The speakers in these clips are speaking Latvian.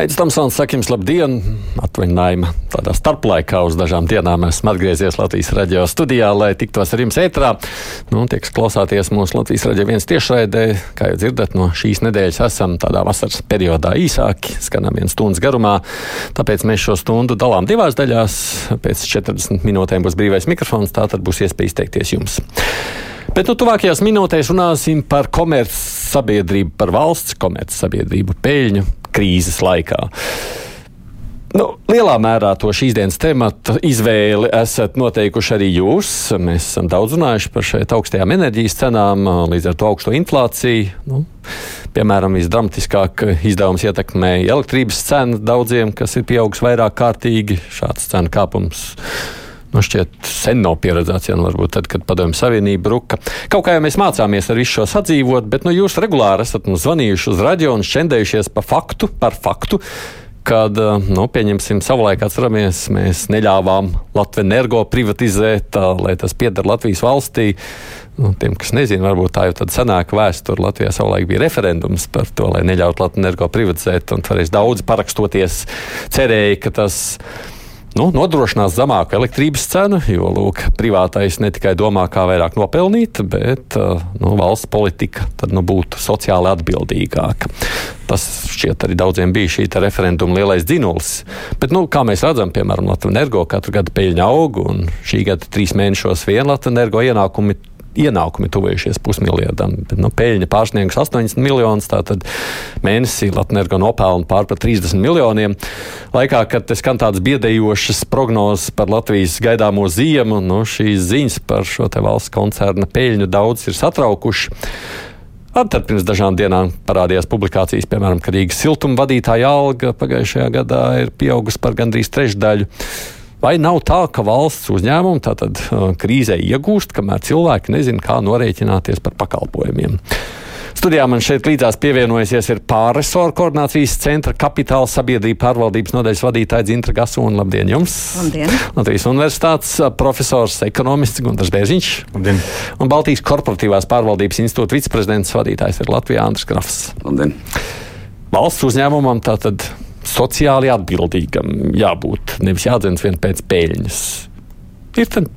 Aizsmeļamies, Tamsons, saka jums labdien! Atvaļinājuma tādā starplaikā uz dažām dienām esmu atgriezies Latvijas radio studijā, lai tiktos ar jums ētrā. Nu, tie, kas klausāties mūsu Latvijas radio viens tiešraidē, kā jau dzirdat, no šīs nedēļas esam tādā vasaras periodā īsāki, skanam viens stundas garumā. Tāpēc mēs šo stundu dalām divās daļās. Pēc 40 minūtēm būs brīvais mikrofons, tā tad būs iespēja izteikties jums. Bet nu, tuvākajās minūtēs runāsim par komercsabiedrību, par valsts komercsabiedrību peļņu krīzes laikā. Nu, lielā mērā to šīs dienas tematu izvēli esat noteikuši arī jūs. Mēs esam daudz runājuši par šeit augstajām enerģijas cenām, līdz ar to augsto inflāciju. Nu, piemēram, visdramatiskāk izdevums ietekmēja elektrības cenu daudziem, kas ir pieaugusi vairāk kārtīgi. Šāds cenu kāpums nu, šķiet, sen nav pieredzēts, ja nu varbūt tad, kad Padomju Savienība bruka. Kaut kā jau mēs mācāmies ar visu šo sadzīvot, bet nu, jūs regulāri esat mums zvanījuši uz radio un šķendējušies pa faktu, par faktu. Kad, nu, pieņemsim, savulaik atceramies, mēs neļāvām Latviju energo privatizēt, tā, lai tas pieder Latvijas valstī. Nu, tiem, kas nezina, varbūt tā jau tāda senāka vēsture. Latvijā savulaik bija referendums par to, lai neļautu Latviju energo privatizēt, un toreiz daudzi parakstoties cerēja, ka tas ir nu, nodrošinās zemāku elektrības cenu, jo lūk, privātais ne tikai domā, kā vairāk nopelnīt, bet uh, nu, valsts politika tad, nu, būtu sociāli atbildīgāka. Tas šķiet arī daudziem bija šī referenduma lielais dzinulis. Bet, nu, kā mēs redzam, piemēram, Latvijas energo katru gadu peļņa aug, un šī gada trīs mēnešos vien Latvijas energo ienākumi ienākumi tuvējušies pusmiljardam. Nu, peļņa pārsniegs 80 miljonus, tātad mēnesī Latvijas nopelna pār par 30 miljoniem. Laikā, kad skan tādas biedējošas prognozes par Latvijas gaidāmo ziemu, nu, šīs ziņas par šo valsts koncerna peļņu daudz ir satraukuši. Tad pirms dažām dienām parādījās publikācijas, piemēram, ka Rīgas siltuma vadītāja alga pagājušajā gadā ir pieaugusi par gandrīz trešdaļu. Vai nav tā, ka valsts uzņēmumi tātad uh, krīzē iegūst, kamēr cilvēki nezina, kā norēķināties par pakalpojumiem? Studijā man šeit līdzās pievienojusies ir pārresoru koordinācijas centra kapitāla sabiedrība pārvaldības nodaļas vadītāja Dzintra Gasuna. Labdien jums! Labdien! Latvijas universitātes uh, profesors, ekonomists Gunārs Bērziņš. Labdien! Un Baltijas korporatīvās pārvaldības institūta viceprezidents vadītājs ir Latvijā Andris Grafs. Labdien! Valsts uzņēmumam tātad sociāli atbildīgam jābūt. Nevis jādzens vien pēc peļņas. Ir tad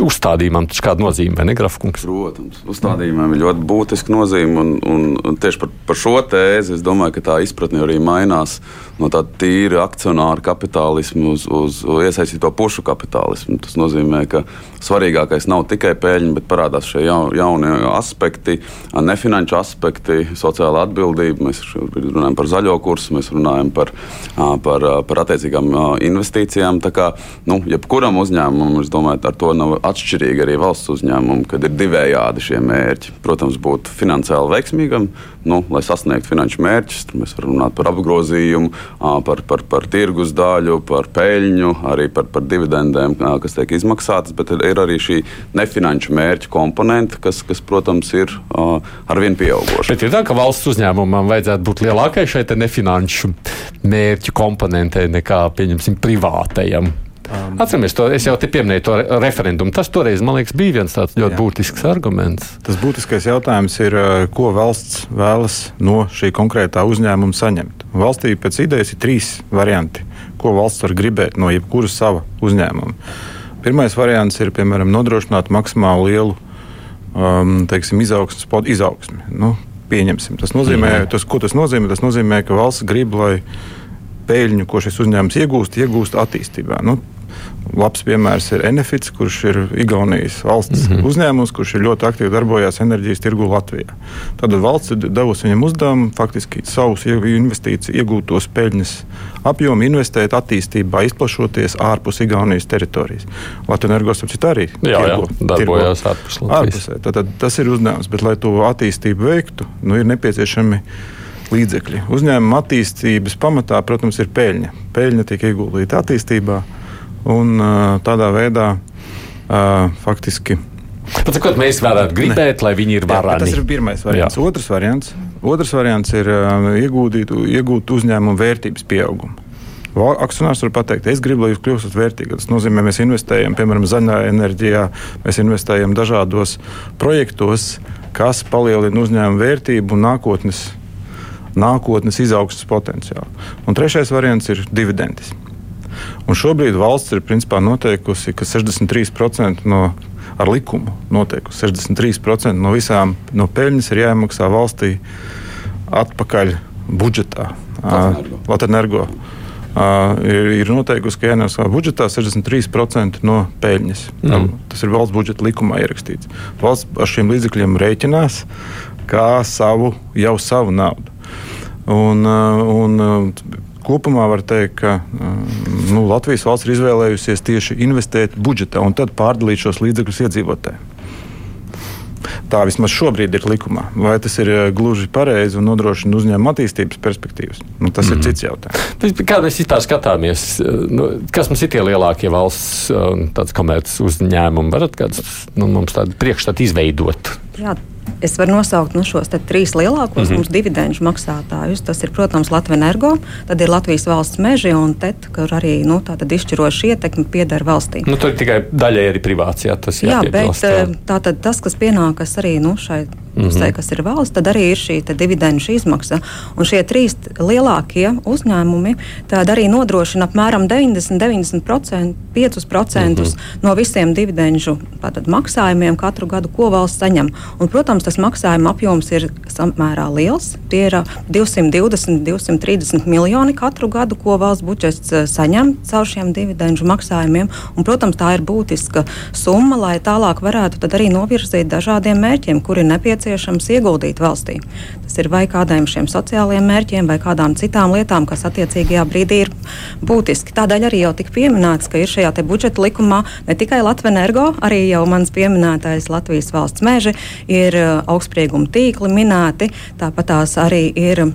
uzstādījumam taču kāda nozīme, vai ne, Grafkungs? Protams, uzstādījumam ir ļoti būtiska nozīme. Un, un, un tieši par, par šo tēzi es domāju, ka tā izpratne arī mainās no tāda tīra akcionāra kapitālisma uz, uz iesaistīto pušu kapitālismu. Tas nozīmē, ka svarīgākais nav tikai peļņa, bet parādās šie jaunie aspekti, nefinanšu aspekti, sociāla atbildība. Mēs runājam par zaļo kursu, mēs runājam par, par, par attiecīgām investīcijām. Tā kā nu, jebkuram uzņēmumam, es domāju, ar to nav atšķirīgi arī valsts uzņēmumi, kad ir divējādi šie mērķi. Protams, būt finansiāli veiksmīgam, nu, lai sasniegtu finanšu mērķus. Tur mēs varam runāt par apgrozījumu, par, par, par tirgus daļu, par peļņu, arī par, par dividendēm, kas tiek izmaksātas, bet ir arī šī nefinanšu mērķu komponente, kas, kas protams, ir arvien pieauguša. Bet ir tā, ka valsts uzņēmumam vajadzētu būt lielākai šai nefinanšu mērķu komponentei nekā, pieņemsim, privātajam. Um, Atceramies, to es jau te pieminēju, to referendumu. Tas toreiz, man liekas, bija viens tāds ļoti jā. būtisks arguments. Tas būtiskais jautājums ir, uh, ko valsts vēlas no šī konkrētā uzņēmuma saņemt. Valstī pēc idejas ir trīs varianti, ko valsts var gribēt no jebkura sava uzņēmuma. Pirmais variants ir, piemēram, nodrošināt maksimāli lielu um, teiksim, izaugsmes, izaugsmi. Nu, pieņemsim. Tas nozīmē, tas, ko tas nozīmē? Tas nozīmē, ka valsts grib, lai peļņu, ko šis uzņēmums iegūst, iegūst attīstībā. Nu, Labs piemērs ir Enefits, kurš ir Igaunijas valsts mm -hmm. uzņēmums, kurš ir ļoti aktīvi darbojās enerģijas tirgu Latvijā. Tad valsts ir devusi viņam uzdevumu faktiski savus investīciju iegūtos peļņas apjomu investēt attīstībā, izplašoties ārpus Igaunijas teritorijas. Latvijas energos arī jā, tirgo, jā, darbojās ārpus Latvijas. Ārpusē. Tad, tad tas ir uzdevums, bet lai to attīstību veiktu, nu, ir nepieciešami līdzekļi. Uzņēmuma attīstības pamatā, protams, ir peļņa. Peļņa tiek ieguldīta attīstībā un tādā veidā faktiski. Pat sakot, mēs varētu gribēt, ne. lai viņi ir varani. Tas ir pirmais variants. Jā. Otrs variants, otrs variants ir iegūt, iegūt uzņēmumu vērtības pieaugumu. Akcionārs var pateikt, es gribu, lai jūs kļūstat vērtīgi. Tas nozīmē, mēs investējam, piemēram, zaļā enerģijā, mēs investējam dažādos projektos, kas palielina uzņēmumu vērtību un nākotnes, nākotnes izaugsmes potenciālu. Un trešais variants ir dividendis. Un šobrīd valsts ir principā noteikusi, ka 63% no ar likumu noteikusi 63% no visām no peļņas ir jāiemaksā valstī atpakaļ budžetā. Latvijas. Uh, ir, ir noteikusi, ka jānemaksā budžetā 63% no peļņas. Mm. Tas ir valsts budžeta likumā ierakstīts. Valsts ar šiem līdzekļiem rēķinās kā savu, jau savu naudu. Un, un, kopumā var teikt, ka nu, Latvijas valsts ir izvēlējusies tieši investēt budžetā un tad pārdalīt šos līdzekļus iedzīvotājiem. Tā vismaz šobrīd ir likumā. Vai tas ir gluži pareizi un nodrošina uzņēmuma attīstības perspektīvas? Nu, tas mm. ir mhm. cits jautājums. Kā mēs vispār skatāmies, nu, kas mums ir tie lielākie valsts komerces uzņēmumi? Varat kāds nu, mums tādu priekšstatu izveidot? Jā, Es varu nosaukt nu, šos trīs lielākos mm -hmm. dividendžu maksātājus. Tas ir, protams, Latvijas energo, tad ir Latvijas valsts meži un TET, kur arī nu, izšķiroša ietekme pieder valstī. Nu, tur tikai daļai arī privāts, jā, tas jā, bet jā. Tātad tas, kas pienākas arī nu, šai pusē, mm -hmm. kas ir valsts, tad arī ir šī dividendžu izmaksa. Un šie trīs lielākie uzņēmumi arī nodrošina apmēram 90-95% mm -hmm. no visiem dividendžu maksājumiem katru gadu, ko valsts saņem. Un, protams, tas maksājuma apjoms ir samērā liels. Tie ir 220-230 miljoni katru gadu, ko valsts budžets saņem caur šiem dividendžu maksājumiem. Un, protams, tā ir būtiska summa, lai tālāk varētu arī novirzīt dažādiem mērķiem, kuri nepieciešami nepieciešams ieguldīt valstī. Tas ir vai kādiem šiem sociālajiem mērķiem, vai kādām citām lietām, kas attiecīgajā brīdī ir būtiski. Tādēļ arī jau tika pieminēts, ka ir šajā budžeta likumā ne tikai Latvijas energo, arī jau mans pieminētais Latvijas valsts meži, ir uh, augstsprieguma tīkli minēti, tāpat tās arī ir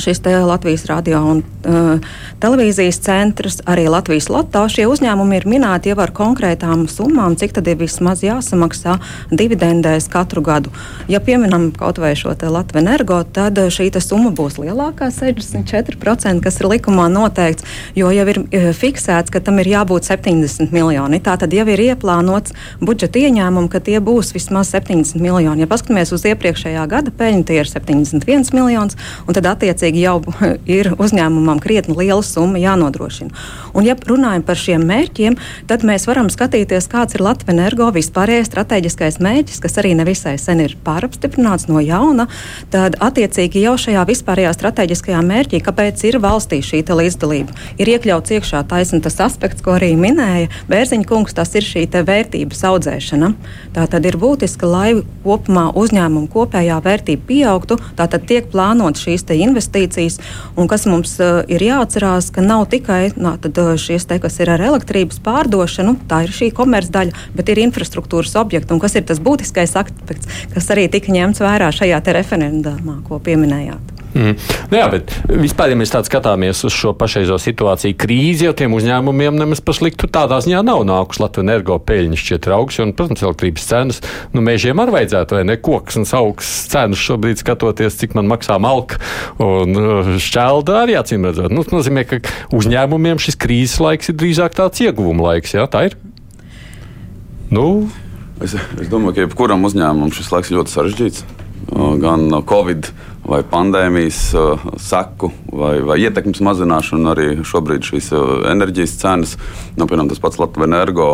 šis Latvijas radio un uh, televīzijas centrs, arī Latvijas Lotā. Šie uzņēmumi ir minēti jau ar konkrētām summām, cik tad ir vismaz jāsamaksā dividendēs katru gadu. Ja pieminam kaut vai šo Latviju energo, tad šī summa būs lielākā - 64%, kas ir likumā noteikts, jo jau ir uh, fiksēts, ka tam ir jābūt 70 miljoni. Tā tad jau ir ieplānots budžeta ieņēmumi, ka tie būs vismaz 70 miljoni. Ja paskatāmies uz iepriekšējā gada peļņu, tie ir 71 miljoni, un tad attiecīgi attiecīgi jau ir uzņēmumam krietni liela summa jānodrošina. Un, ja runājam par šiem mērķiem, tad mēs varam skatīties, kāds ir Latvijas energo vispārējais strateģiskais mērķis, kas arī nevisai sen ir pārapstiprināts no jauna. Tad, attiecīgi, jau šajā vispārējā strateģiskajā mērķī, kāpēc ir valstī šī līdzdalība, ir iekļauts iekšā taisnība tas aspekts, ko arī minēja Bērziņa kungs, tas ir šī vērtības audzēšana. Tā tad ir būtiski, lai kopumā uzņēmuma kopējā vērtība pieaugtu, tātad tiek plānot šīs investīcijas investīcijas. Un kas mums uh, ir jāatcerās, ka nav tikai nā, tad, uh, šīs te, kas ir ar elektrības pārdošanu, tā ir šī komercdaļa, bet ir infrastruktūras objekti. Un kas ir tas būtiskais aspekts, kas arī tika ņemts vērā šajā referendumā, ko pieminējāt? Mm. Nu jā, bet vispār, ja mēs tā skatāmies uz šo pašreizo situāciju, krīzi jau tiem uzņēmumiem nemaz par sliktu tādā ziņā nav nākuši Latvijas energo peļņas šķiet augsts, un, protams, elektrības cenas, nu, mēžiem arī vajadzētu, vai ne, koks un augsts cenas šobrīd skatoties, cik man maksā malka un uh, šķelda arī acīm redzot. Nu, tas nozīmē, ka uzņēmumiem šis krīzes laiks ir drīzāk tāds ieguvuma laiks, jā, tā ir. Nu. Es, es domāju, ka jebkuram uzņēmumam šis laiks ļoti sarežģīts. Gan Covid vai pandēmijas seku vai, vai ietekmes mazināšanu, arī šobrīd šīs enerģijas cenas, nu, piemēram, tas pats Latvijas energo,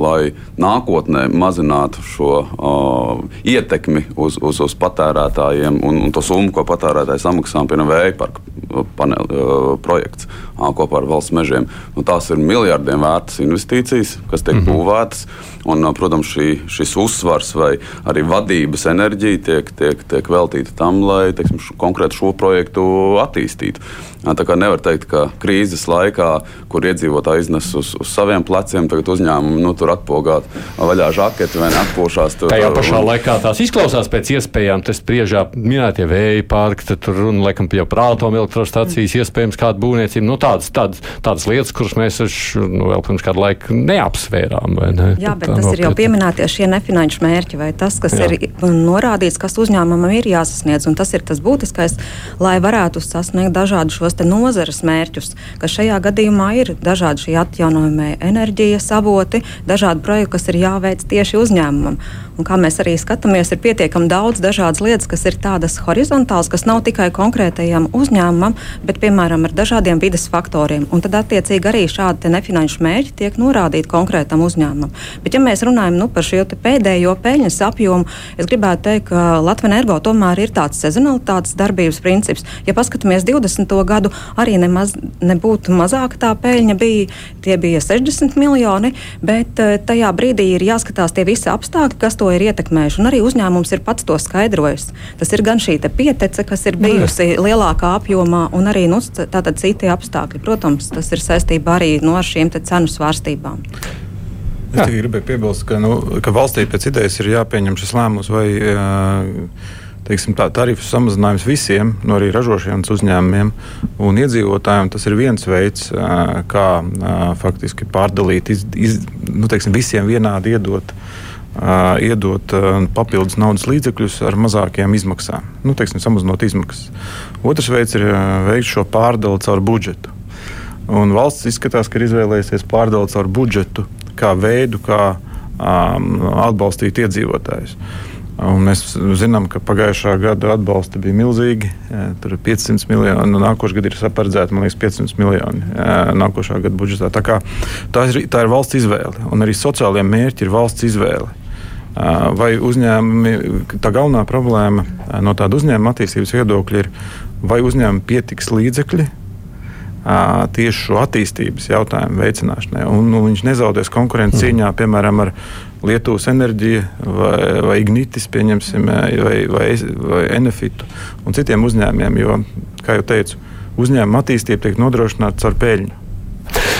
lai nākotnē mazinātu šo uh, ietekmi uz, uz, uz patērētājiem un, un to summu, ko patērētāji samaksā, piemēram, vēja parka paneli, uh, projekts uh, kopā ar valsts mežiem. Nu, tās ir miljardiem vērtas investīcijas, kas tiek mm -hmm. būvētas. Un, protams, šī, šis uzsvars vai arī vadības enerģija tiek, tiek, tiek veltīta tam, lai teiksim, teiksim, konkrēti šo projektu attīstītu. Tā kā nevar teikt, ka krīzes laikā, kur iedzīvotāji iznes uz, uz saviem pleciem, tagad uzņēmumi nu, tur atpogāt vaļā žaketi vai atpūšās. Tur, Tajā pašā un... laikā tās izklausās pēc iespējām, tas spriežā minētie vēja parki, tad tur runa laikam jau prātom elektrostacijas, mm. iespējams kāda būvniecība, nu tādas, tādas, tādas lietas, kuras mēs nu, vēl pirms kādu laiku neapsvērām. Ne? Jā, bet tas ir jau pieminētie šie nefinanšu mērķi vai tas, kas Jā. ir norādīts, kas uzņēmumam ir jāsasniedz, un tas ir tas būtiskais, lai varētu sasniegt dažādus šos nozares mērķus, kas šajā gadījumā ir dažādi šie atjaunojamie enerģijas avoti, dažādi projekti, kas ir jāveic tieši uzņēmumam. Un kā mēs arī skatāmies, ir pietiekami daudz dažādas lietas, kas ir tādas horizontālas, kas nav tikai konkrētajam uzņēmumam, bet piemēram ar dažādiem vidas faktoriem. Un tad attiecīgi arī šādi nefinanšu mērķi tiek norādīti konkrētam uzņēmumam. Bet, ja mēs runājam nu, par šo pēdējo peļņas apjomu, es gribētu teikt, ka Latvijas energo tomēr ir tāds sezonalitātes darbības princips. Ja paskatāmies 20. gadu, arī nemaz nebūtu mazāka tā peļņa bija, tie bija 60 miljoni, bet eh, tajā brīdī ir jāskatās tie visi apstākļi, kas to ir ietekmējuši. Un arī uzņēmums ir pats to skaidrojis. Tas ir gan šī pietece, kas ir bijusi Jā. lielākā apjomā, un arī nu, citi apstākļi. Protams, tas ir saistībā arī no nu, šīm cenu svārstībām. Es tikai gribēju piebilst, ka, nu, ka valstī pēc idejas ir jāpieņem šis lēmums vai teiksim, tā, tarifu samazinājums visiem, no arī ražošanas uzņēmumiem un iedzīvotājiem. Tas ir viens veids, kā faktiski pārdalīt, iz, iz, nu, teiksim, visiem vienādi iedot iedot papildus naudas līdzekļus ar mazākiem izmaksām, nu, teiksim, samazinot izmaksas. Otrs veids ir veikt šo pārdali caur budžetu. Un valsts izskatās, ka ir izvēlējusies pārdali caur budžetu kā veidu, kā um, atbalstīt iedzīvotājus. Un mēs zinām, ka pagājušā gada atbalsti bija milzīgi. Tur ir 500 miljoni, nu, nākošais gads ir paredzēts, man liekas, 500 miljoni nākošā gada budžetā. Tā, kā, tā, ir, tā ir valsts izvēle, un arī sociālajie mērķi ir valsts izvēle. Vai uzņēmumi, tā galvenā problēma no tāda uzņēmuma attīstības viedokļa ir, vai uzņēmumi pietiks līdzekļi tieši šo attīstības jautājumu veicināšanai. Un, nu, viņš nezaudēs konkurences mm. cīņā, piemēram, ar Lietuvas enerģiju vai, vai Ignitis, vai, vai, vai Enefitu un citiem uzņēmumiem. Jo, kā jau teicu, uzņēmuma attīstība tiek nodrošināta caur peļņu.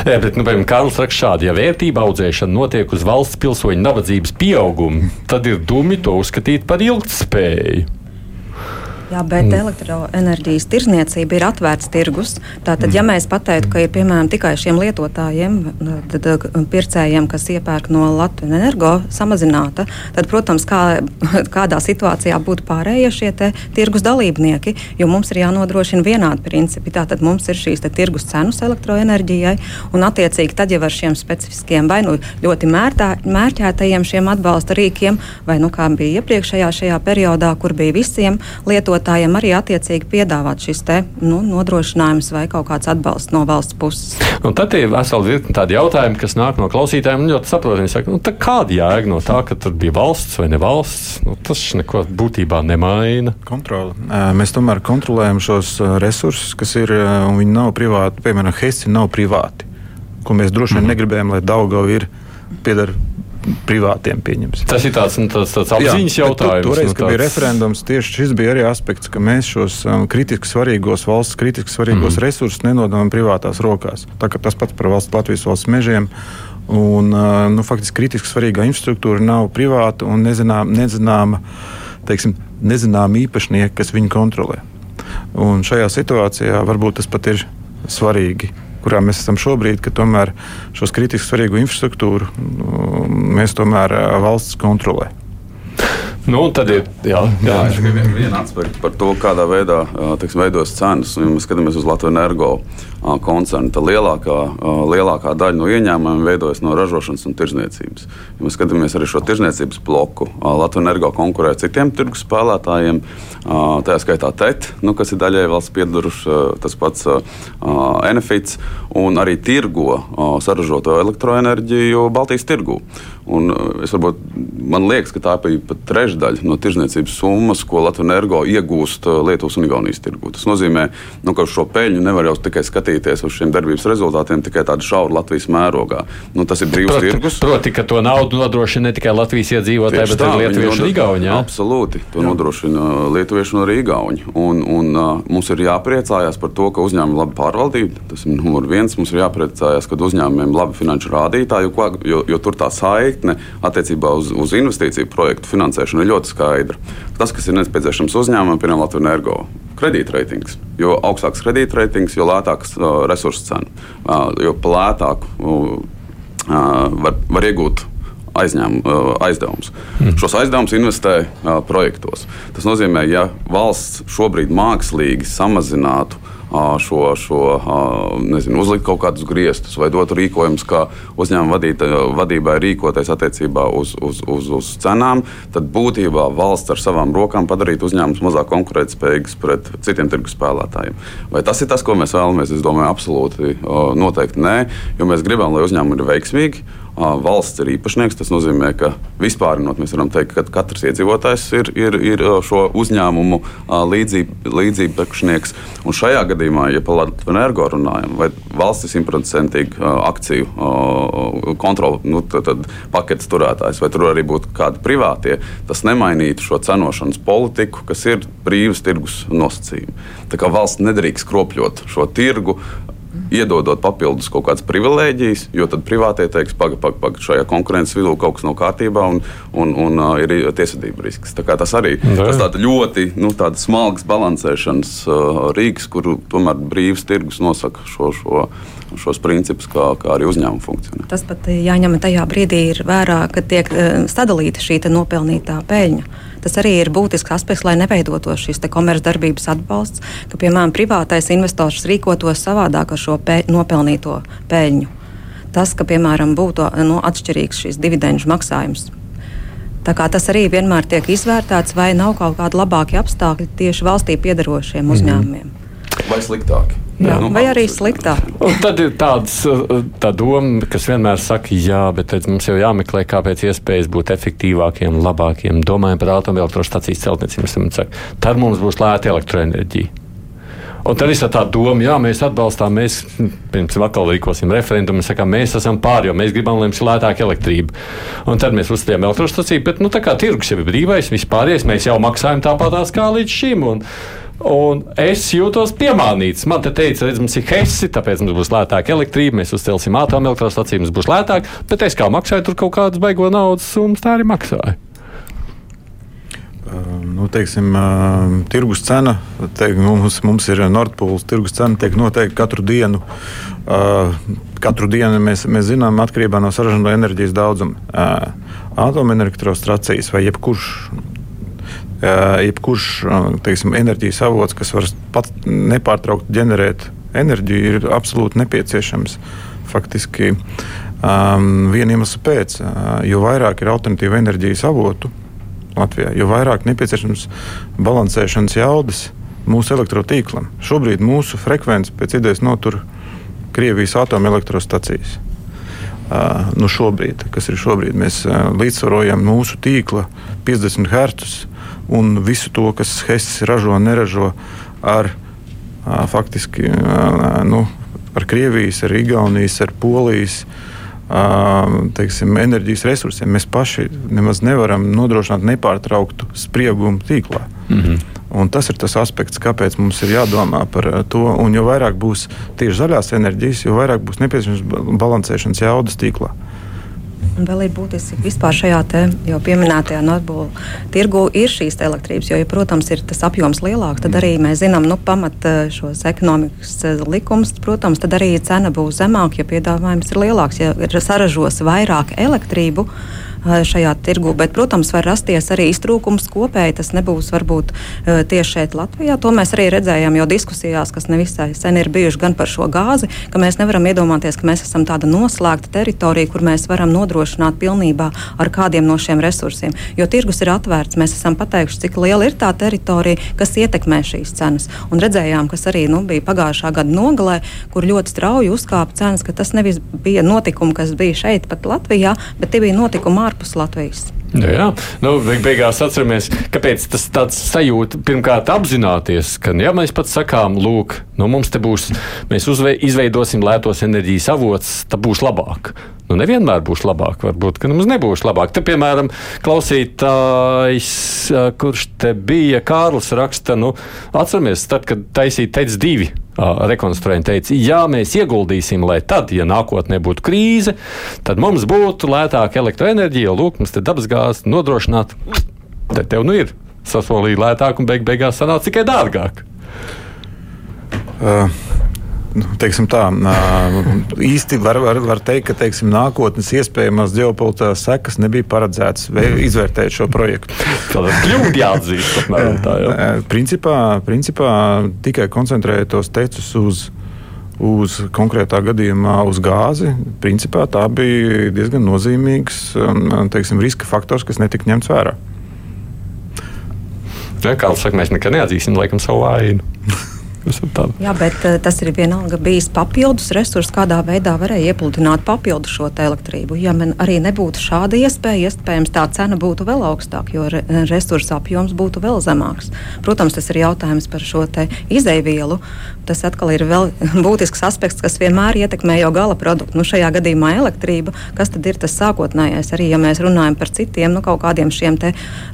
Jā, bet, nu, piemēram, Kārlis raksta šādi, ja vērtība audzēšana notiek uz valsts pilsoņu nabadzības pieaugumu, tad ir dumi to uzskatīt par ilgtspēju. Jā, bet mm. elektroenerģijas tirzniecība ir atvērts tirgus. Tātad, mm. ja mēs pateiktu, ka ir piemēram tikai šiem lietotājiem, tad, pircējiem, kas iepērk no Latvijas energo, samazināta, tad, protams, kā, kādā situācijā būtu pārējie šie tirgus dalībnieki, jo mums ir jānodrošina vienādi principi. Tātad mums ir šīs tirgus cenas elektroenerģijai, un attiecīgi tad jau ar šiem specifiskiem vai nu ļoti mērtā, mērķētajiem šiem atbalsta rīkiem, vai nu kā bija iepriekšējā šajā periodā, kur bija visiem lietotājiem iedzīvotājiem arī attiecīgi piedāvāt šis te, nu, nodrošinājums vai kaut kāds atbalsts no valsts puses. Un tad ir vesela virkne tādi jautājumi, kas nāk no klausītājiem. Ļoti saprotami, saka, nu, kāda jēga no tā, ka tur bija valsts vai ne valsts? Nu, tas neko būtībā nemaina. Kontrole. Mēs tomēr kontrolējam šos resursus, kas ir, un viņi nav privāti. Piemēram, Hesi nav privāti, ko mēs droši vien mm. negribējām, lai Daugava ir pieder privātiem pieņemsim. Tas ir tāds, nu, tāds, tāds apziņas Jā, jautājums. Toreiz, nu, kad tāds... bija referendums, tieši šis bija arī aspekts, ka mēs šos um, kritiski svarīgos valsts, kritiski svarīgos mm. resursus nenododam privātās rokās. Tā, tas pats par valsts, Latvijas valsts mežiem. Un, uh, nu, faktiski kritiski svarīgā infrastruktūra nav privāta un nezinām, nezināma, teiksim, nezināma īpašnieka, kas viņu kontrolē. Un šajā situācijā varbūt tas pat ir svarīgi kurā mēs esam šobrīd, ka tomēr šos kritiski svarīgo infrastruktūru nu, mēs tomēr valsts kontrolē. Nu, tad ir jā, jā. jā, viena vien aspekta par to, kādā veidā teiksim, veidojas cenas. Ja mēs skatāmies uz Latvijas energo koncernu, tad lielākā, lielākā daļa no ieņēmumiem veidojas no ražošanas un tirzniecības. Ja mēs skatāmies arī šo tirzniecības bloku, Latvijas energo konkurē citiem tirgus spēlētājiem, tā skaitā TET, nu, kas ir daļai valsts piedaruši, tas pats Enefits un arī tirgo saražoto elektroenerģiju Baltijas tirgū. Un es varbūt, man liekas, ka tā bija pat trešdaļa no tirzniecības summas, ko Latvijas energo iegūst Lietuvas un Igaunijas tirgū. Tas nozīmē, nu, ka šo peļņu nevar jau tikai skatīties uz šiem darbības rezultātiem tikai tādā šaura Latvijas mērogā. Nu, tas ir brīvs proti, tirgus. Proti, ka to naudu nodrošina ne tikai Latvijas iedzīvotāji, bet arī Lietuvieši un Igauni. Absolūti, to jā. nodrošina Lietuvieši un arī Igauni. Un, un, uh, mums ir jāpriecājās par to, ka uzņēmumi labi pārvaldīti. Tas ir numur viens. Mums ir jāpriecājās, ka uzņēmumiem labi finanšu rādītāji, jo, jo, jo tur tā saikne saikne attiecībā uz, uz investīciju projektu finansēšanu ir ļoti skaidra. Tas, kas ir nepieciešams uzņēmumam, piemēram, Latvijas energo kredītreitings. Jo augstāks kredītreitings, jo lētāks uh, resursu cena, uh, jo lētāk uh, var, var iegūt aizņēm, aizdevumus. Mm. Šos aizdevumus investē projektos. Tas nozīmē, ja valsts šobrīd mākslīgi samazinātu šo, šo nezinu, uzlikt kaut kādus griestus vai dot rīkojumus, kā uzņēmuma vadībai rīkoties attiecībā uz, uz, uz, uz cenām, tad būtībā valsts ar savām rokām padarītu uzņēmumus mazāk konkurētspējīgus pret citiem tirgus spēlētājiem. Vai tas ir tas, ko mēs vēlamies? Es domāju, absolūti noteikti nē, jo mēs gribam, lai uzņēmumi ir veiksmīgi valsts ir īpašnieks. Tas nozīmē, ka vispārinot mēs varam teikt, ka katrs iedzīvotājs ir, ir, ir šo uzņēmumu līdzīpašnieks. Un šajā gadījumā, ja par Latviju energo runājam, vai valsts ir simtprocentīgi akciju kontroli, nu, paketes turētājs, vai tur arī būtu kādi privātie, tas nemainītu šo cenošanas politiku, kas ir brīvas tirgus nosacījumi. Tā kā valsts nedrīkst kropļot šo tirgu iedodot papildus kaut kādas privilēģijas, jo tad privātie teiks, pagaidi, pagaidi, paga, šajā konkurences vidū kaut kas nav kārtībā un, un, un uh, ir tiesvedība risks. Tas arī tas ļoti nu, smalks balansēšanas uh, rīks, kuru tomēr brīvs tirgus nosaka šo. šo šos principus, kā, kā arī uzņēmuma funkcionē. Tas pat jāņem tajā brīdī vērā, kad tiek sadalīta šī nopelnītā peļņa. Tas arī ir būtisks aspekts, lai neveidotos šis komercdarbības atbalsts, ka, piemēram, privātais investors rīkotos savādāk ar šo pē, nopelnīto peļņu. Tas, ka, piemēram, būtu no, nu, atšķirīgs šis dividendžu maksājums. Tā kā tas arī vienmēr tiek izvērtēts, vai nav kaut kādi labāki apstākļi tieši valstī piedarošiem mhm. uzņēmumiem. Vai sliktāki? Jā, nu, vai arī sliktāk. Tad ir tāds, uh, tā doma, kas vienmēr saka, jā, bet mums jau jāmeklē, kāpēc iespējas būt efektīvākiem, labākiem. Domājam par atomelektrostacijas celtniecību. Tad mums būs lēta elektroenerģija. Un tad ir tā doma, jā, mēs atbalstām, mēs pirms vakar rīkosim referendumu, mēs sakām, mēs esam pār, jo mēs gribam, lai mums ir lētāka elektrība. Un tad mēs uzstājām elektrostaciju, bet nu, tā kā tirgus jau ir brīvais, vispārējais, mēs jau maksājam tāpatās kā līdz šim. Un, Un es jūtos piemānīts. Man te teica, redz, mums ir hesi, tāpēc mums būs lētāka elektrība, mēs uzcelsim atomelektrostaciju, mums būs lētāk, bet es kā maksāju tur kaut kādas baigo naudas summas, tā arī maksāju. Nu, teiksim, tirgus cena, teik, mums, mums ir Nordpūles tirgus cena, tiek noteikta katru dienu. Katru dienu mēs, mēs zinām, atkarībā no saražoto enerģijas daudzuma. Atomelektrostacijas vai jebkurš jebkurš teiksim, enerģijas avots, kas var pat nepārtraukti ģenerēt enerģiju, ir absolūti nepieciešams. Faktiski um, viena iemesla pēc, jo vairāk ir alternatīva enerģijas avotu Latvijā, jo vairāk nepieciešams balansēšanas jaudas mūsu elektrotīklam. Šobrīd mūsu frekvence pēc idejas notur Krievijas atomelektrostacijas. Uh, nu šobrīd, kas ir šobrīd, mēs uh, līdzsvarojam mūsu tīkla 50 Hz un visu to, kas Hess ražo, neražo ar faktiski nu, ar Krievijas, ar Igaunijas, ar Polijas. Teiksim, enerģijas resursiem mēs paši nemaz nevaram nodrošināt nepārtrauktu spriegumu tīklā. Mm -hmm. Un tas ir tas aspekts, kāpēc mums ir jādomā par to. Un jo vairāk būs tieši zaļās enerģijas, jo vairāk būs nepieciešams balansēšanas jaudas tīklā. Un vēl ir būtiski vispār šajā jau pieminētajā Nordbūlu tirgu ir šīs elektrības, jo, ja, protams, ir tas apjoms lielāks, tad arī mēs zinām, nu, pamat eh, šos ekonomikas eh, likumus, protams, tad arī cena būs zemāka, ja piedāvājums ir lielāks, ja saražos vairāk elektrību šajā tirgu. Bet, protams, var rasties arī iztrūkums kopēji. Tas nebūs varbūt tieši šeit Latvijā. To mēs arī redzējām jau diskusijās, kas nevisai sen ir bijušas gan par šo gāzi, ka mēs nevaram iedomāties, ka mēs esam tāda noslēgta teritorija, kur mēs varam nodrošināt pilnībā ar kādiem no šiem resursiem. Jo tirgus ir atvērts, mēs esam pateikuši, cik liela ir tā teritorija, kas ietekmē šīs cenas. Un redzējām, kas arī nu, bija pagājušā gada nogalē, kur ļoti strauji uzkāpa cenas, ka tas nevis bija notikumi, kas bija šeit, pat Latvijā, bet tie bija notikumi ārpus ārpus Latvijas. Jā, jā. Nu, beigās atceramies, kāpēc tas tāds sajūta pirmkārt apzināties, ka, ja mēs pat sakām, lūk, nu, mums te būs, mēs uzve, izveidosim lētos enerģijas avots, tad būs labāk. Nu, nevienmēr būs labāk, varbūt, ka mums nebūs labāk. Te, piemēram, klausītājs, kurš te bija, Kārlis raksta, nu, atceramies, tad, kad taisīja teica divi rekonstruēji teica, ja mēs ieguldīsim, lai tad, ja nākotnē būtu krīze, tad mums būtu lētāka elektroenerģija, jo lūk, mums te dabasgāzes nodrošināt, tad tev nu ir sasolīja lētāk un beig beigās sanāca tikai dārgāk. Uh. Teiksim tā, īsti var, var, var teikt, ka teiksim, nākotnes iespējamās ģeopolitiskās sekas nebija paredzētas izvērtēt šo projektu. Tāda kļūda jāatzīst. Tā, jā. principā, principā tikai koncentrējoties tecus uz uz konkrētā gadījumā uz gāzi, principā tā bija diezgan nozīmīgs teiksim, riska faktors, kas netika ņemts vērā. Ja, kā jau saka, mēs nekad neatzīsim laikam savu vainu. Jā, bet uh, tas ir vienalga bijis papildus resurss, kādā veidā varēja iepludināt papildus šo elektrību. Ja man arī nebūtu šāda iespēja, iespējams, tā cena būtu vēl augstāka, jo re resursu apjoms būtu vēl zemāks. Protams, tas ir jautājums par šo izēvielu. Tas atkal ir vēl būtisks aspekts, kas vienmēr ietekmē jau gala produktu. Nu, šajā gadījumā elektrība, kas tad ir tas sākotnējais, arī ja mēs runājam par citiem nu, kaut kādiem šiem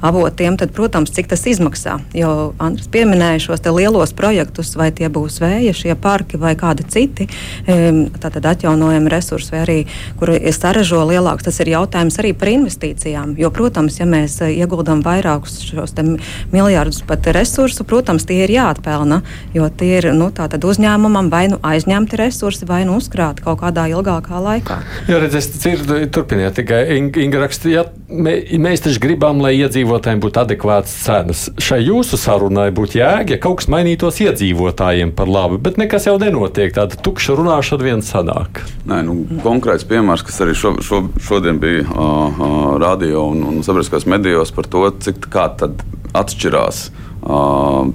avotiem, tad, protams, cik tas izmaksā. Jo Andris pieminēja šos lielos projektus vai tie būs vēja, šie parki vai kādi citi tātad atjaunojami resursi, vai arī kuri saražo lielākus. Tas ir jautājums arī par investīcijām. Jo, protams, ja mēs eh, ieguldam vairākus šos miljardus pat resursu, protams, tie ir jāatpelna, jo tie ir nu, uzņēmumam vai nu aizņemti resursi, vai nu uzkrāti kaut kādā ilgākā laikā. Jā, redziet, dzirdu, turpiniet tikai Inga raksta, ja mē, mēs taču gribam, lai iedzīvotājiem būtu adekvātas cenas. Šai jūsu sarunai būtu jēga, ja kaut kas mainītos iedzīvotājiem iedzīvotājiem par labu, bet nekas jau nenotiek. Tāda tukša runāšana vien sanāk. Nē, nu, konkrēts piemērs, kas arī šo, šo, šodien bija uh, uh, radio un, un sabiedriskās medijos par to, cik tā atšķirās. Uh,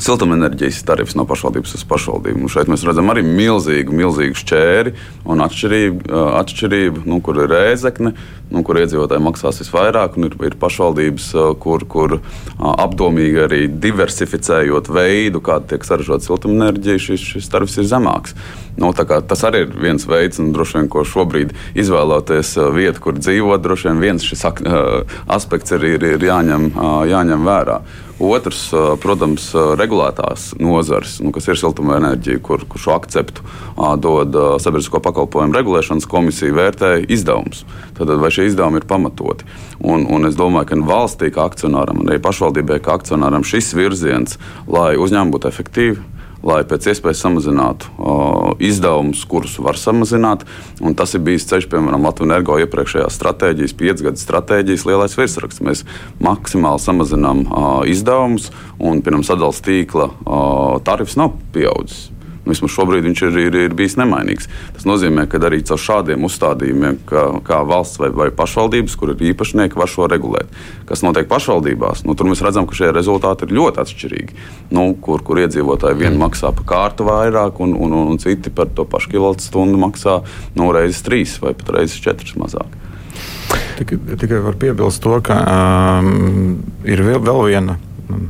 siltumenerģijas tarifs no pašvaldības uz pašvaldību. Un šeit mēs redzam arī milzīgu, milzīgu šķēri un atšķirību, atšķirību nu, kur ir rēzekne, nu, kur iedzīvotāji maksās visvairāk, un ir, ir pašvaldības, kur, kur apdomīgi arī diversificējot veidu, kā tiek saražota siltumenerģija, šis, šis tarifs ir zemāks. Nu, tas arī ir viens veids, un droši vien, ko šobrīd izvēloties vietu, kur dzīvot, droši vien viens šis aspekts ir, ir, ir jāņem, jāņem vērā. Otrs, protams, regulētās nozares, nu, kas ir siltumenerģija, kur, kur šo akceptu dod Sabiedrisko pakalpojumu regulēšanas komisija, vērtē izdevumus. Tad vai šie izdevumi ir pamatoti? Un, un es domāju, ka valstī kā akcionāram arī pašvaldībai kā akcionāram šis virziens, lai uzņēmumi būtu efektīvi lai pēc iespējas samazinātu o, izdevumus, kurus var samazināt. Tas ir bijis ceļš, piemēram, Latvijas energo iepriekšējās stratēģijas, piecgadu stratēģijas lielais virsraksts. Mēs maksimāli samazinām o, izdevumus, un pirms sadalījuma tīkla o, tarifs nav pieaudzis. Vismaz šobrīd viņš ir, ir, ir bijis nemainīgs. Tas nozīmē, ka arī caur šādiem uzstādījumiem, kā, kā valsts vai, vai pašvaldības, kur ir īpašnieki, var šo regulēt. Kas notiek pašvaldībās, nu, tur mēs redzam, ka šie rezultāti ir ļoti atšķirīgi. Nu, kur, kur iedzīvotāji vien maksā par kārtu vairāk, un, un, un, citi par to pašu kilovatstundu maksā nu, reizes trīs vai pat reizes četras mazāk. Tikai, tikai var piebilst to, ka um, ir vēl, vēl viena. Um,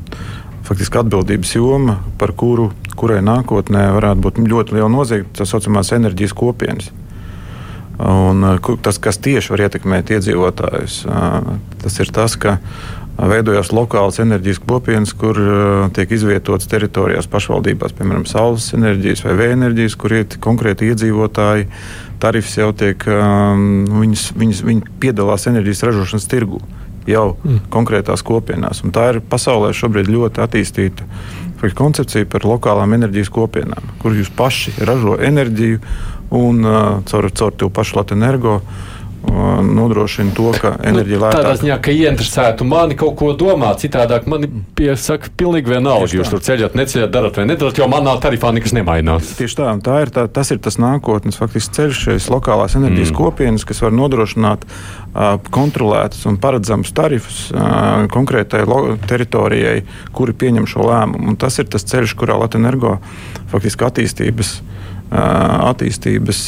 faktiski atbildības joma, par kuru, kurai nākotnē varētu būt ļoti liela nozīme, tā saucamās enerģijas kopienas. Un, uh, tas, kas tieši var ietekmēt iedzīvotājus, uh, tas ir tas, ka veidojās lokālas enerģijas kopienas, kur tiek izvietotas teritorijās pašvaldībās, piemēram, saules enerģijas vai vēja enerģijas, kur ir konkrēti iedzīvotāji. Tarifs jau tiek, um, viņas, viņas, viņi piedalās enerģijas ražošanas tirgū jau mm. konkrētās kopienās. Un tā ir pasaulē šobrīd ļoti attīstīta koncepcija par lokālām enerģijas kopienām, kur jūs paši ražo enerģiju un uh, caur, caur to pašu Latviju energo nodrošina to, ka enerģija nu, lētāk. Tādā ziņā, ka ieinteresētu mani kaut ko domāt, citādāk man piesaka pilnīgi vienalga. Jūs tur ceļat, neceļat, darat vai nedarat, jo manā tarifā nekas nemainās. Tieši tā, tā ir, tā, tas ir tas nākotnes faktiski ceļš, šīs lokālās enerģijas mm. kopienas, kas var nodrošināt uh, kontrolētus un paredzamus tarifus uh, konkrētai teritorijai, kuri pieņem šo lēmumu. Un tas ir tas ceļš, kurā Latvijas energo faktiski attīstības attīstības,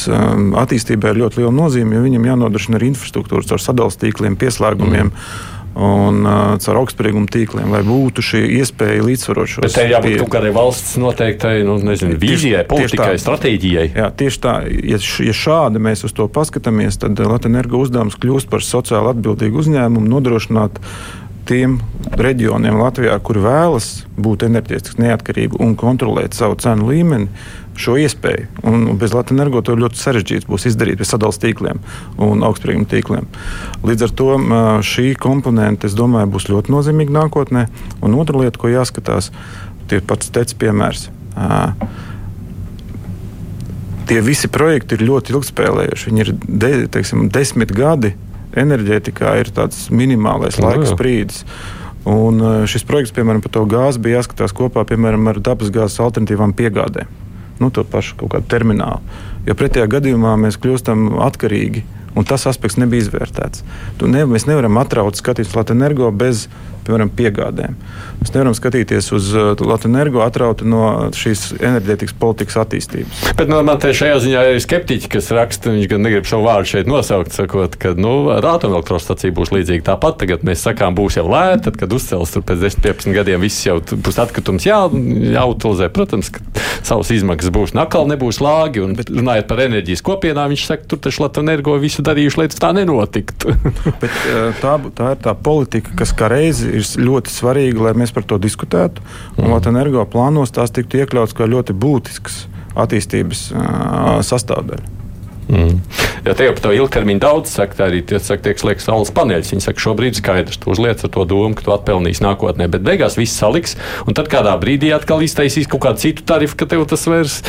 attīstībai ir ļoti liela nozīme, jo viņam jānodrošina arī infrastruktūra caur sadalījuma tīkliem, pieslēgumiem. Mm un uh, caur augstsprieguma tīkliem, lai būtu šī iespēja līdzsvarot šo situāciju. Tā ir jābūt kaut kādai valsts noteiktai nu, nezinu, vīzijai, politikai, stratēģijai. Jā, tieši tā. Ja, ja šādi mēs uz to paskatāmies, tad Latvijas energo uzdevums kļūst par sociāli atbildīgu uzņēmumu, nodrošināt tiem reģioniem Latvijā, kur vēlas būt enerģētiski neatkarīgi un kontrolēt savu cenu līmeni, šo iespēju. Un bez Latvijas energo to ļoti sarežģīts būs izdarīt bez sadalījuma tīkliem un augstsprieguma tīkliem. Līdz ar to šī komponente, es domāju, būs ļoti nozīmīga nākotnē. Un otra lieta, ko jāskatās, ir pats teicis piemērs. tie visi projekti ir ļoti ilgspēlējuši. Viņi ir de, teiksim, desmit gadi. Enerģētikā ir tāds minimālais Nu, laika sprīdis. Un šis projekts, piemēram, par to gāzi bija jāskatās kopā piemēram, ar dabasgāzes alternatīvām piegādēm. Nu, to pašu kaut kādu terminālu. Jo pretējā gadījumā mēs kļūstam atkarīgi, un tas aspekts nebija izvērtēts. Tu ne, mēs nevaram atraut skatīties Latvijas energo bez piemēram, piegādēm. Mēs nevaram skatīties uz uh, Latvijas energo atrauti no šīs enerģētikas politikas attīstības. Bet nu, man te šajā ziņā ir skeptiķi, kas raksta, viņš gan negrib šo vārdu šeit nosaukt, sakot, ka nu, ar atomelektrostacija būs līdzīga tāpat. Tagad mēs sakām, būs jau lēta, tad, kad uzcels tur pēc 10, 15 gadiem, viss jau būs atkritums jā, jāutilizē. Protams, ka savas izmaksas būs, un atkal nebūs lāgi. Un, runājot par enerģijas kopienām, viņš saka, tur taču Latvijas energo visu darījuši, lai tas tā nenotiktu. Bet, uh, tā, tā ir tā politika, kas kā reizi ir ļoti svarīga, lai mēs par to diskutētu. Un Latvijas energo plānos tās tiktu iekļauts kā ļoti būtisks attīstības uh, sastāvdaļa. Mm. Te jau par to ilgtermiņu daudz saka, arī tie saka, tiek slēgts saules paneļus. Viņi saka, šobrīd skaidrs, tu uzliec ar to domu, ka tu atpelnīsi nākotnē, bet beigās viss saliks, un tad kādā brīdī atkal iztaisīs kaut kādu citu tarifu, ka tev tas vairs,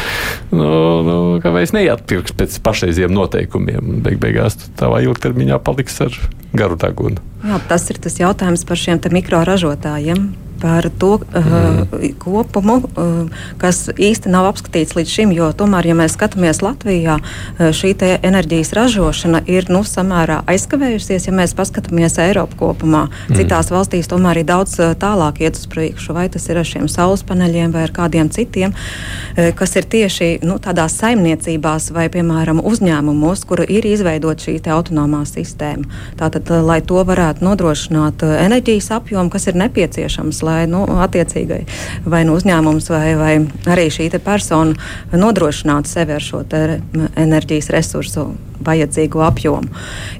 nu, nu, vairs neatpirks pēc pašreiziem noteikumiem. Beig beigās tu tavā ilgtermiņā paliks ar garu degunu. Jā, tas ir tas jautājums par šiem mikroražotājiem. Par to uh, kopumu, uh, kas īsti nav apskatīts līdz šim, jo tomēr, ja mēs skatāmies Latvijā, uh, šī enerģijas ražošana ir nu, samērā aizkavējusies, ja mēs paskatāmies Eiropu kopumā. Mm. Citās valstīs tomēr ir daudz uh, tālāk iet uz priekšu, vai tas ir ar šiem saules paneļiem vai ar kādiem citiem, uh, kas ir tieši nu, tādās saimniecībās vai, piemēram, uzņēmumos, kur ir izveidota šī autonomā sistēma. Tātad, lai to varētu nodrošināt enerģijas apjomu, kas ir nepieciešams, lai nu, attiecīgai vai nu uzņēmums vai, vai arī šī persona nodrošinātu sevi ar šo enerģijas resursu vajadzīgo apjomu.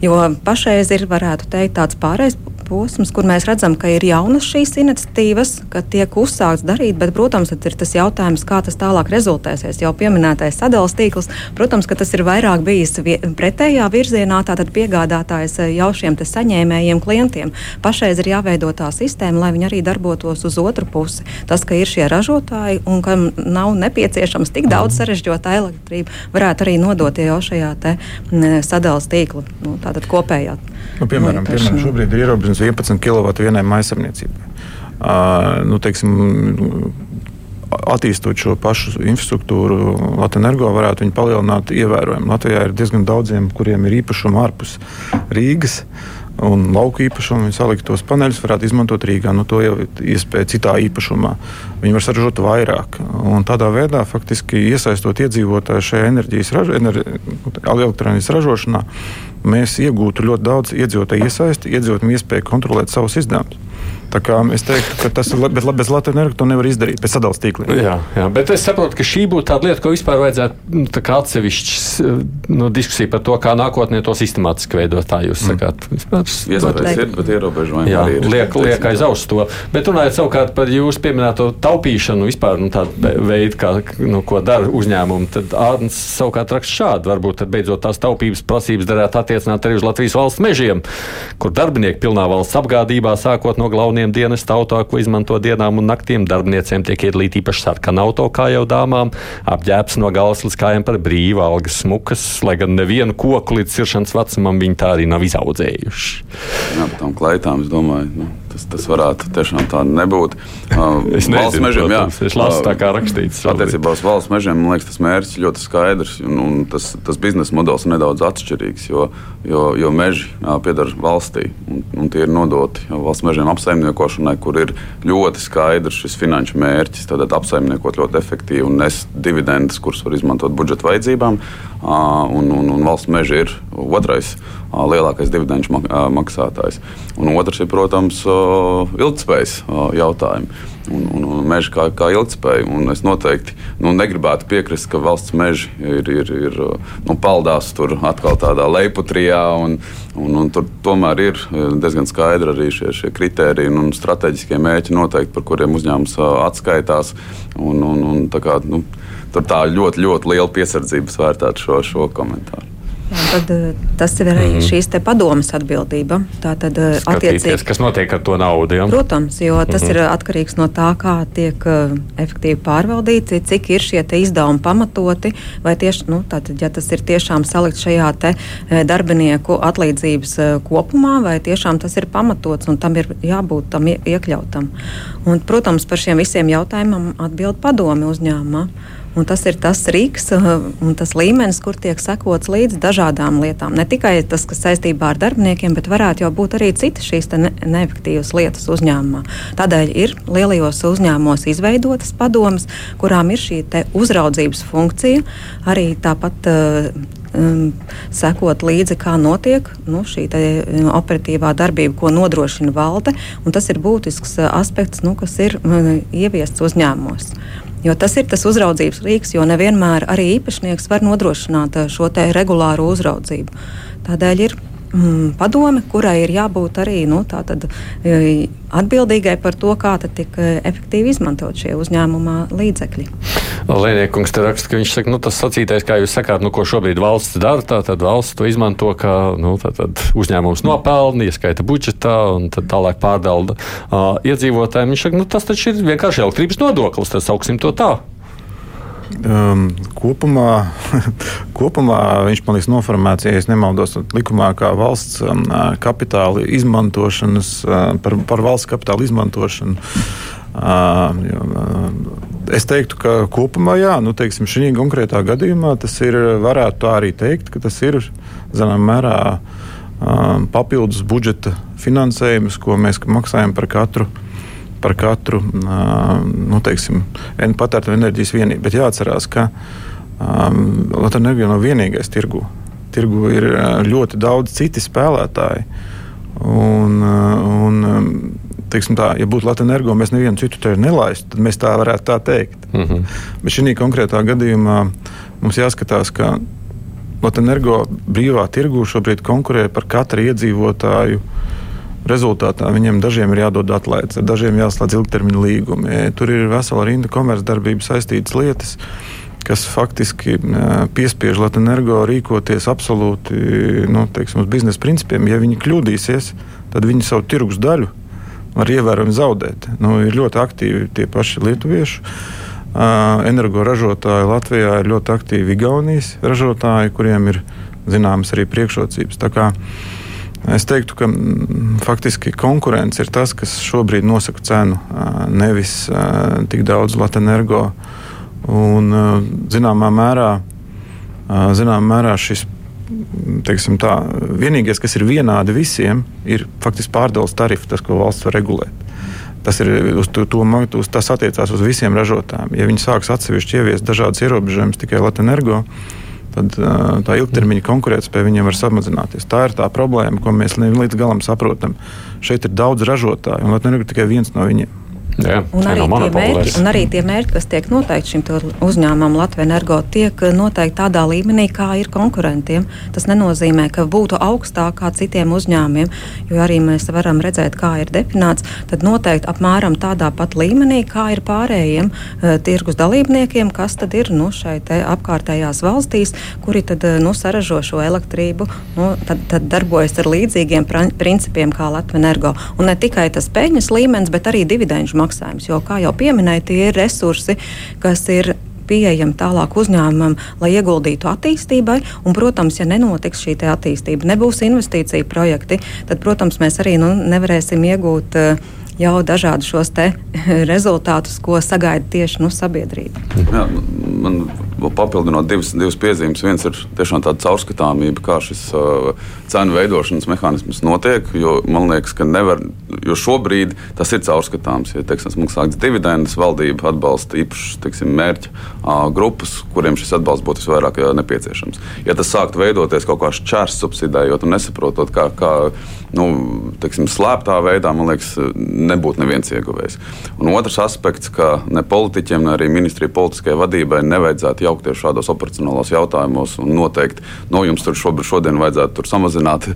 Jo pašreiz ir, varētu teikt, tāds pārējais posms, kur mēs redzam, ka ir jaunas šīs iniciatīvas, ka tiek uzsākts darīt, bet, protams, ir tas jautājums, kā tas tālāk rezultēsies. Jau pieminētais sadalījums tīkls, protams, ka tas ir vairāk bijis pretējā virzienā, tātad piegādātājs eh, jau šiem saņēmējiem, klientiem. Pašreiz ir jāveido tā sistēma, lai viņi arī darbotos uz otru pusi. Tas, ka ir šie ražotāji un kam nav nepieciešams tik daudz sarežģīta elektrība, varētu arī nodot jau šajā te sadalījuma tīkla, nu, tātad kopējā. Nu, piemēram, nu, piemēram, šobrīd ir ierobežojums 11 kW vienai maisaimniecībai. Uh, nu, teiksim, attīstot šo pašu infrastruktūru, Latvijas energo varētu viņu palielināt ievērojami. Latvijā ir diezgan daudziem, kuriem ir īpašumi ārpus Rīgas. Un lauka īpašumu viņi salikt tos paneļus, varētu izmantot Rīgā. Nu, to jau iespēja citā īpašumā. Viņi var saražot vairāk. Un tādā veidā, faktiski iesaistot iedzīvotājus šajā enerģijas ražo, ener, elektronikas ražošanā, mēs iegūtu ļoti daudz iedzīvotāju iesaisti, iedzīvotājiem iespēju kontrolēt savus izdevumus. Tā kā es teiktu, ka tas ir labi, bet bez Latvijas energo to nevar izdarīt pēc sadalījuma tīkliem. Jā, jā, bet es saprotu, ka šī būtu tāda lieta, ko vispār vajadzētu nu, atsevišķs nu, diskusija par to, kā nākotnē to sistemātiski veidot. Tā jūs sakāt. Vispār, Iespējams, ir, bet ierobežojumi Jā, arī ir. liek, liek aiz auss to. Bet runājot savukārt par jūsu pieminēto taupīšanu, vispār nu, tādu veidu, kā, nu, ko dara uzņēmumi, tad Ārns savukārt raksta šādi. Varbūt tad beidzot tās taupības prasības derētu attiecināt arī uz Latvijas valsts mežiem, kur darbinieki pilnā valsts apgādībā, sākot no galvenajiem dienesta auto, ko izmanto dienām un naktīm, darbiniecēm tiek iedalīta īpaši sarkana auto, kā jau dāmām, apģērbs no galvas līdz kājām par brīvu, algas smukas, lai gan nevienu koku līdz siršanas vecumam viņi tā arī nav izaudzējuši. Jā, par tām klaitām es domāju, nu, tas, tas varētu tiešām tā nebūt. Uh, Es valsts nezinu, mežiem, jā, protams, es lasu tā kā rakstīts. Attiecībā uz valsts mežiem man liekas, tas mērķis ļoti skaidrs. Un, un tas, tas biznesa modelis ir nedaudz atšķirīgs, jo, jo, jo meži jā, pieder valstī un, un tie ir nodoti valsts mežiem apsaimniekošanai, kur ir ļoti skaidrs šis finanšu mērķis. Tad apsaimniekot ļoti efektīvi un nest dividendus, kurus var izmantot budžeta vajadzībām. Un, un, un valsts meži ir otrais lielākais dividendžu mak- maksātājs. Un otrs ir, protams, ilgspējas jautājumi un, un, un meža kā, kā ilgspēja. Un es noteikti nu, negribētu piekrist, ka valsts meži ir, ir, ir nu, paldās tur atkal tādā leiputrijā. Un, un, un tur tomēr ir diezgan skaidri arī šie, šie kriteriji un strateģiskie mērķi noteikti, par kuriem uzņēmums atskaitās. Un, un, un, tā kā, nu, tur tā ļoti, ļoti liela piesardzība vērtētu šo, šo komentāru. Tad, tas ir arī mm šīs padomas atbildība. Tātad, Skatīties, kas notiek ar to naudu. Ja? Protams, jo tas mm -hmm. ir atkarīgs no tā, kā tiek efektīvi pārvaldīts, cik ir šie izdevumi pamatoti. Vai tieši, nu, tātad, ja tas ir tiešām salikt šajā te, darbinieku atlīdzības kopumā, vai tiešām tas ir pamatots un tam ir jābūt tam iekļautam. Un, protams, par šiem visiem jautājumiem atbild padomi uzņēmumā. Un tas ir tas rīks uh, un tas līmenis, kur tiek sekots līdz dažādām lietām. Ne tikai tas, kas saistībā ar darbiniekiem, bet varētu jau būt arī citas šīs ne neefektīvas lietas uzņēmumā. Tādēļ ir lielajos uzņēmumos izveidotas padomas, kurām ir šī uzraudzības funkcija, arī tāpat. Uh, um, sekot līdzi, kā notiek nu, šī te, um, operatīvā darbība, ko nodrošina valde. Tas ir būtisks uh, aspekts, nu, kas ir uh, ieviests uzņēmumos. Jo tas ir tas uzraudzības rīks, jo nevienmēr arī īpašnieks var nodrošināt uh, šo regulāru uzraudzību. Tādēļ ir mm, padome, kurai ir jābūt arī nu, tātad, e, atbildīgai par to, kā tiek e, efektīvi izmantot šie uzņēmuma līdzekļi. Lēniekungs te raksta, ka viņš saka, nu, tas sacītais, kā jūs sakāt, nu, ko šobrīd valsts dara, tā tad valsts to izmanto kā nu, uzņēmums nopelni, ieskaita budžetā un tad tālāk pārdalda uh, iedzīvotājiem. Viņš saka, nu, tas taču ir vienkārši elektrības nodoklis, tas sauksim to tā. Um, kopumā, kopumā viņš man liekas noformēts, ja nemaldos, likumā kā valsts um, kapitāla izmantošanas, uh, par, par valsts kapitāla izmantošanu. Uh, uh, es teiktu, ka kopumā, jā, nu, teiksim, šī konkrētā gadījumā tas ir, varētu tā arī teikt, ka tas ir zināmā mērā uh, papildus budžeta finansējums, ko mēs maksājam par katru par katru nu, teiksim, patērta enerģijas vienību. Bet jāatcerās, ka um, Latvijas enerģija nav vienīgais tirgu. Tirgu ir ļoti daudz citi spēlētāji. Un, un, teiksim, tā, ja būtu Latvijas energo, mēs nevienu citu te nelaistu, tad mēs tā varētu tā teikt. Mm -hmm. Bet šī konkrētā gadījumā mums jāskatās, ka Latvijas energo brīvā tirgū šobrīd konkurē par katru iedzīvotāju Rezultātā viņiem dažiem ir jādod atlaides, ar dažiem jāslēdz ilgtermiņa līgumi. Tur ir vesela rinda komercdarbības saistītas lietas kas faktiski piespiež Latvijas energo rīkoties absolūti nu, teiksim, uz biznesa principiem. Ja viņi kļūdīsies, tad viņi savu tirgus daļu var ievērojami zaudēt. Nu, ir ļoti aktīvi tie paši lietuvieši. Energoražotāji Latvijā ir ļoti aktīvi Igaunijas ražotāji, kuriem ir zināmas arī priekšrocības. Es teiktu, ka mm, faktiski konkurence ir tas, kas šobrīd nosaka cenu, nevis tik daudz Latvijas energo. Un, zināmā mērā, zināmā mērā šis teiksim, tā, vienīgais, kas ir vienādi visiem, ir faktiski pārdales tarifi, tas, ko valsts var regulēt. Tas, ir, uz to, to, uz, tas attiecās uz visiem ražotājiem. Ja viņi sāks atsevišķi ieviest dažādas ierobežojumus tikai Latvijas energo, tad tā ilgtermiņa konkurētspēja viņiem var samazināties. Tā ir tā problēma, ko mēs līdz galam saprotam. Šeit ir daudz ražotāju, un Latvijas ir tikai viens no viņiem. Jā, un, arī mērķi, un arī tie mērķi, kas tiek noteikti šim uzņēmumam, Latvijas energo, tiek noteikti tādā līmenī, kā ir konkurentiem. Tas nenozīmē, ka būtu augstāk kā citiem uzņēmumiem, jo arī mēs varam redzēt, kā ir definēts. Tad noteikti apmēram tādā pat līmenī, kā ir pārējiem uh, tirgus dalībniekiem, kas tad ir nu, šeit apkārtējās valstīs, kuri tad uh, nu, saražo šo elektrību, nu, tad, tad darbojas ar līdzīgiem principiem kā Latvijas energo. Un ne tikai tas peļņas līmenis, bet arī dividendžu maksājums. Jo, kā jau pieminēja, tie ir resursi, kas ir pieejami tālāk uzņēmumam, lai ieguldītu attīstībai. Un, protams, ja nenotiks šī attīstība, nebūs investīcija projekti, tad, protams, mēs arī nu, nevarēsim iegūt. Uh, jau dažādus šos rezultātus, ko sagaida tieši nu, sabiedrība. Jā, man papildinot divas, divas piezīmes. Viens ir tiešām tāda caurskatāmība, kā šis uh, cenu veidošanas mehānisms notiek. Jo, man liekas, ka nevar, jo šobrīd tas ir caurskatāms. Ja teiksim, maksāts dividendus, valdība atbalsta īpašas mērķa uh, grupas, kuriem šis atbalsts būtu visvairāk nepieciešams. Ja tas sāktu veidoties kaut kā šķērs subsidējot un nesaprotot, kā, kā nu, teiksim, slēptā veidā, man liekas, nebūtu neviens ieguvējs. Un otrs aspekts, ka ne politiķiem, ne arī ministrija politiskajai vadībai nevajadzētu jau jaukties šādos operacionālos jautājumos un noteikt, no nu, jums tur šobrīd, šodien vajadzētu tur samazināt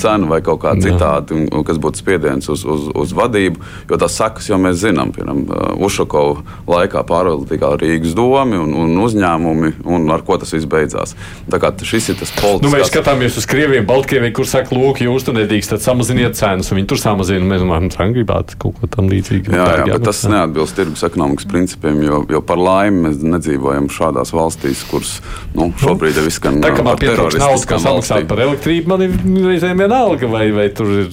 cenu vai kaut kā citādi, kas būtu spiediens uz, uz, uz vadību. Jo tās sekas jau mēs zinām. Piemēram, Ušakovā laikā pārvaldīja Rīgas domi un, un uzņēmumi, un ar ko tas viss beidzās. Tā kā šis ir tas politiskais. Nu, mēs skatāmies uz Krieviju, Baltkrieviju, kur saka, lūk, jūs tur nedrīkstat samaziniet cenas, un viņi tur samazina. Mēs domājam, ka gribētu kaut ko tam līdzīgu. Jā, jā, bet tas neatbilst tirgus ekonomikas principiem, jo, jo par laimi mēs nedzīvojam šādās valstīs, kuras nu, šobrīd ir viskan. Tā kā man pietrūkst naudas, kā samaksāt par elektrību, man ir reizēm vienalga, vai, vai tur ir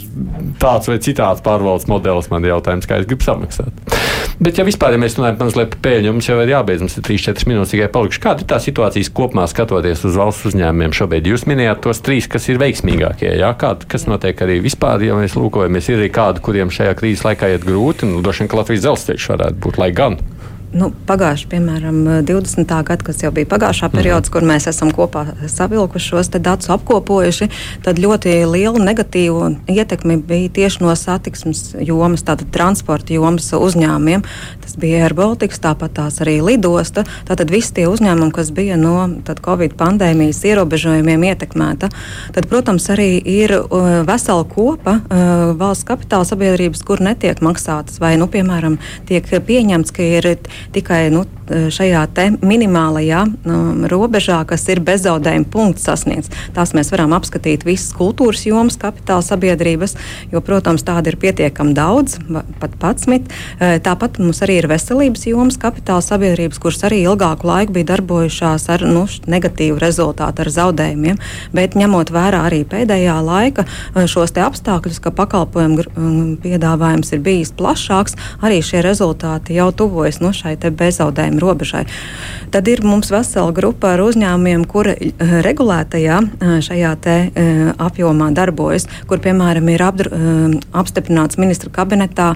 tāds vai citāds pārvaldes modelis. Man ir jautājums, kā es gribu samaksāt. Bet, ja vispār, ja mēs runājam par peļņu, mums jau ir jābeidz, mums ir 3-4 minūtes tikai palikuši. Kāda ir tā situācija kopumā skatoties uz valsts uzņēmumiem šobrīd? Jūs minējāt tos trīs, kas ir veiksmīgākie. Jā? Kā, kas notiek arī vispār, ja mēs lūkojamies, ir arī kādi, kuriem šajā krīzes laikā iet grūti, un droši vien, Latvijas dzelzceļš varētu būt, lai gan nu, pagājuši, piemēram, 20. gada, kas jau bija pagājušā mhm. periods, mm kur mēs esam kopā savilkuši šos datus, apkopojuši, tad ļoti liela negatīva ietekme bija tieši no satiksmes jomas, tātad transporta jomas uzņēmumiem. Tas bija Air Baltics, tāpat tās arī lidosta. Tātad visi tie uzņēmumi, kas bija no Covid pandēmijas ierobežojumiem ietekmēta, tad, protams, arī ir uh, vesela kopa uh, valsts kapitāla sabiedrības, kur netiek maksātas, vai, nu, piemēram, tiek pieņemts, ka ir tikai nu, šajā minimālajā um, robežā, kas ir bezzaudējuma punkts sasniegts. Tās mēs varam apskatīt visas kultūras jomas, kapitāla sabiedrības, jo, protams, tāda ir pietiekami daudz, pat patsmit. E, tāpat mums arī ir veselības jomas kapitāla sabiedrības, kuras arī ilgāku laiku bija darbojušās ar nu, negatīvu rezultātu, ar zaudējumiem. Bet ņemot vērā arī pēdējā laika e, šos apstākļus, ka pakalpojumu piedāvājums ir bijis plašāks, arī šie rezultāti jau tuvojas no šai bezaudējuma robežai. Tad ir mums vesela grupa ar uzņēmumiem, kuri eh, regulētajā eh, šajā te, eh, apjomā darbojas, kur piemēram ir apdru, apstiprināts ministra kabinetā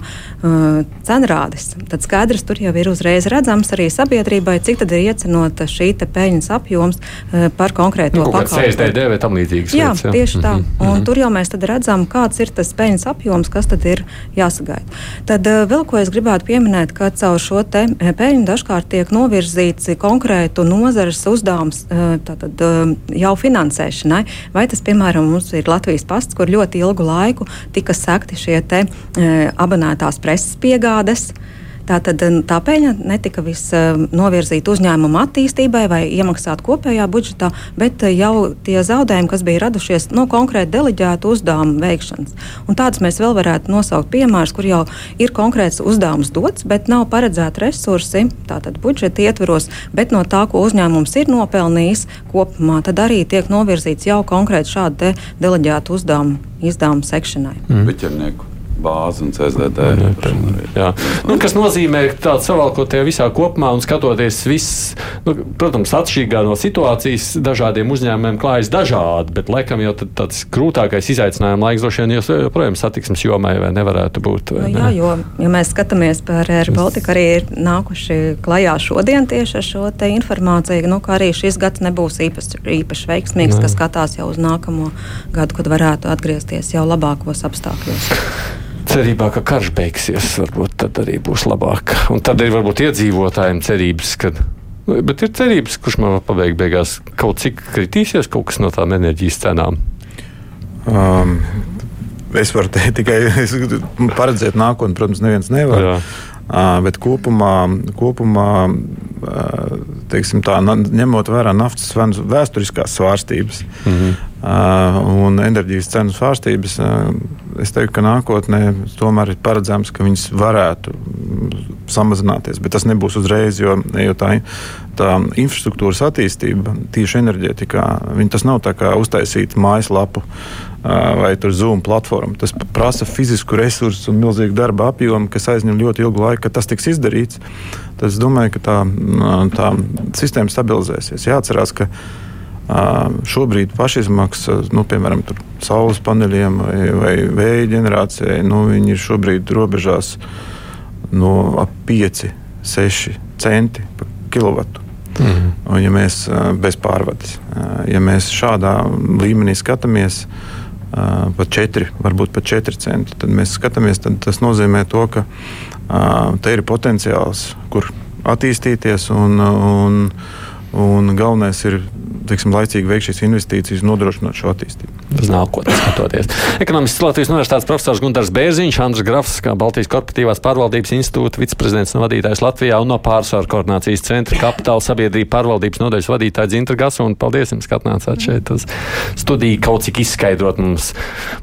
cenrādes. Tad skaidrs, tur jau ir uzreiz redzams arī sabiedrībai, cik tad ir iecenota šī peļņas apjoms par konkrēto nu, pakalpojumu. vai tam līdzīgas jā, lietas. Jā, tieši tā. Mm -hmm. Un tur jau mēs redzam, kāds ir tas peļņas apjoms, kas tad ir jāsagaida. Tad vēl ko es gribētu pieminēt, ka caur šo peļņu dažkārt tiek novirzīts konkrētu nozares uzdevums eh, tātad, eh, jau finansēšanai. Vai tas, piemēram, mums ir Latvijas pasts, kur ļoti ilgu laiku tika sekti šie te, eh, abonētās preses piegādes. Tātad tā peļņa netika viss novirzīta uzņēmuma attīstībai vai iemaksāta kopējā budžetā, bet jau tie zaudējumi, kas bija radušies no konkrēti deleģētu uzdevumu veikšanas. Un tādus mēs vēl varētu nosaukt piemērus, kur jau ir konkrēts uzdevums dots, bet nav paredzēti resursi, tātad budžeta ietveros, bet no tā, ko uzņēmums ir nopelnījis kopumā, tad arī tiek novirzīts jau konkrēti šādu deleģētu uzdevumu izdevumu sekšanai. Mm bāzi un CSDD. Jā, nu, kas nozīmē, ka tāds savalkot tajā visā kopumā un skatoties viss, nu, protams, atšķirīgā no situācijas, dažādiem uzņēmumiem klājas dažādi, bet laikam jau tāds krūtākais izaicinājuma laiks droši vien joprojām satiksmes jomai vai nevarētu būt. Vai nu, ne? Jā, jo, ja mēs skatāmies par Air Baltica, arī ir nākuši klajā šodien tieši ar šo te informāciju, nu, ka arī šis gads nebūs īpaši, īpaši veiksmīgs, kas skatās jau uz nākamo gadu, kad varētu atgriezties jau labākos apstākļos cerībā, ka karš beigsies, varbūt tad arī būs labāk. Un tad ir varbūt iedzīvotājiem cerības, ka. Bet ir cerības, kurš man pabeig beigās kaut cik kritīsies kaut kas no tām enerģijas cenām. Um, es varu teikt tikai paredzēt nākotni, protams, neviens nevar. Jā. Bet kopumā, kopumā teiksim, tā, ņemot vērā naftas vēsturiskās svārstības mm -hmm. un enerģijas cenu svārstības, es teiktu, ka nākotnē tomēr ir paredzams, ka viņas varētu samazināties. Bet tas nebūs uzreiz, jo, jo tā, tā infrastruktūras attīstība tieši enerģētikā, tas nav tā kā uztaisīt mājaslapu vai Zoom platformu. Tas prasa fizisku resursu un milzīgu darba apjomu, kas aizņem ļoti ilgu laiku, kad tas tiks izdarīts. Tad es domāju, ka tā, tā sistēma stabilizēsies. Jāatcerās, ka šobrīd pašizmaksa, nu, piemēram, saules paneļiem vai, vai vēja ģenerācijai, nu, ir šobrīd robežās no ap 5, 6 centi par kilovatu. Mm -hmm. Un, ja mēs bez pārvades, ja mēs šādā līmenī skatāmies, pat 4, varbūt pat 4 centi. Tad mēs skatāmies, tad tas nozīmē to, ka te ir potenciāls, kur attīstīties un, un, Un galvenais ir teiksim, laicīgi veikt šīs investīcijas, nodrošinot šo attīstību. Uz nākotnē skatoties. Ekonomists Latvijas Universitātes profesors Gunārs Bērziņš, Andris Grafs, kā Baltijas korporatīvās pārvaldības institūta viceprezidents un vadītājs Latvijā un no pārsvaru koordinācijas centra kapitāla sabiedrība pārvaldības nodaļas vadītājs Dzintra Gasu. Paldies jums, ka atnācāt šeit uz studiju kaut cik izskaidrot mums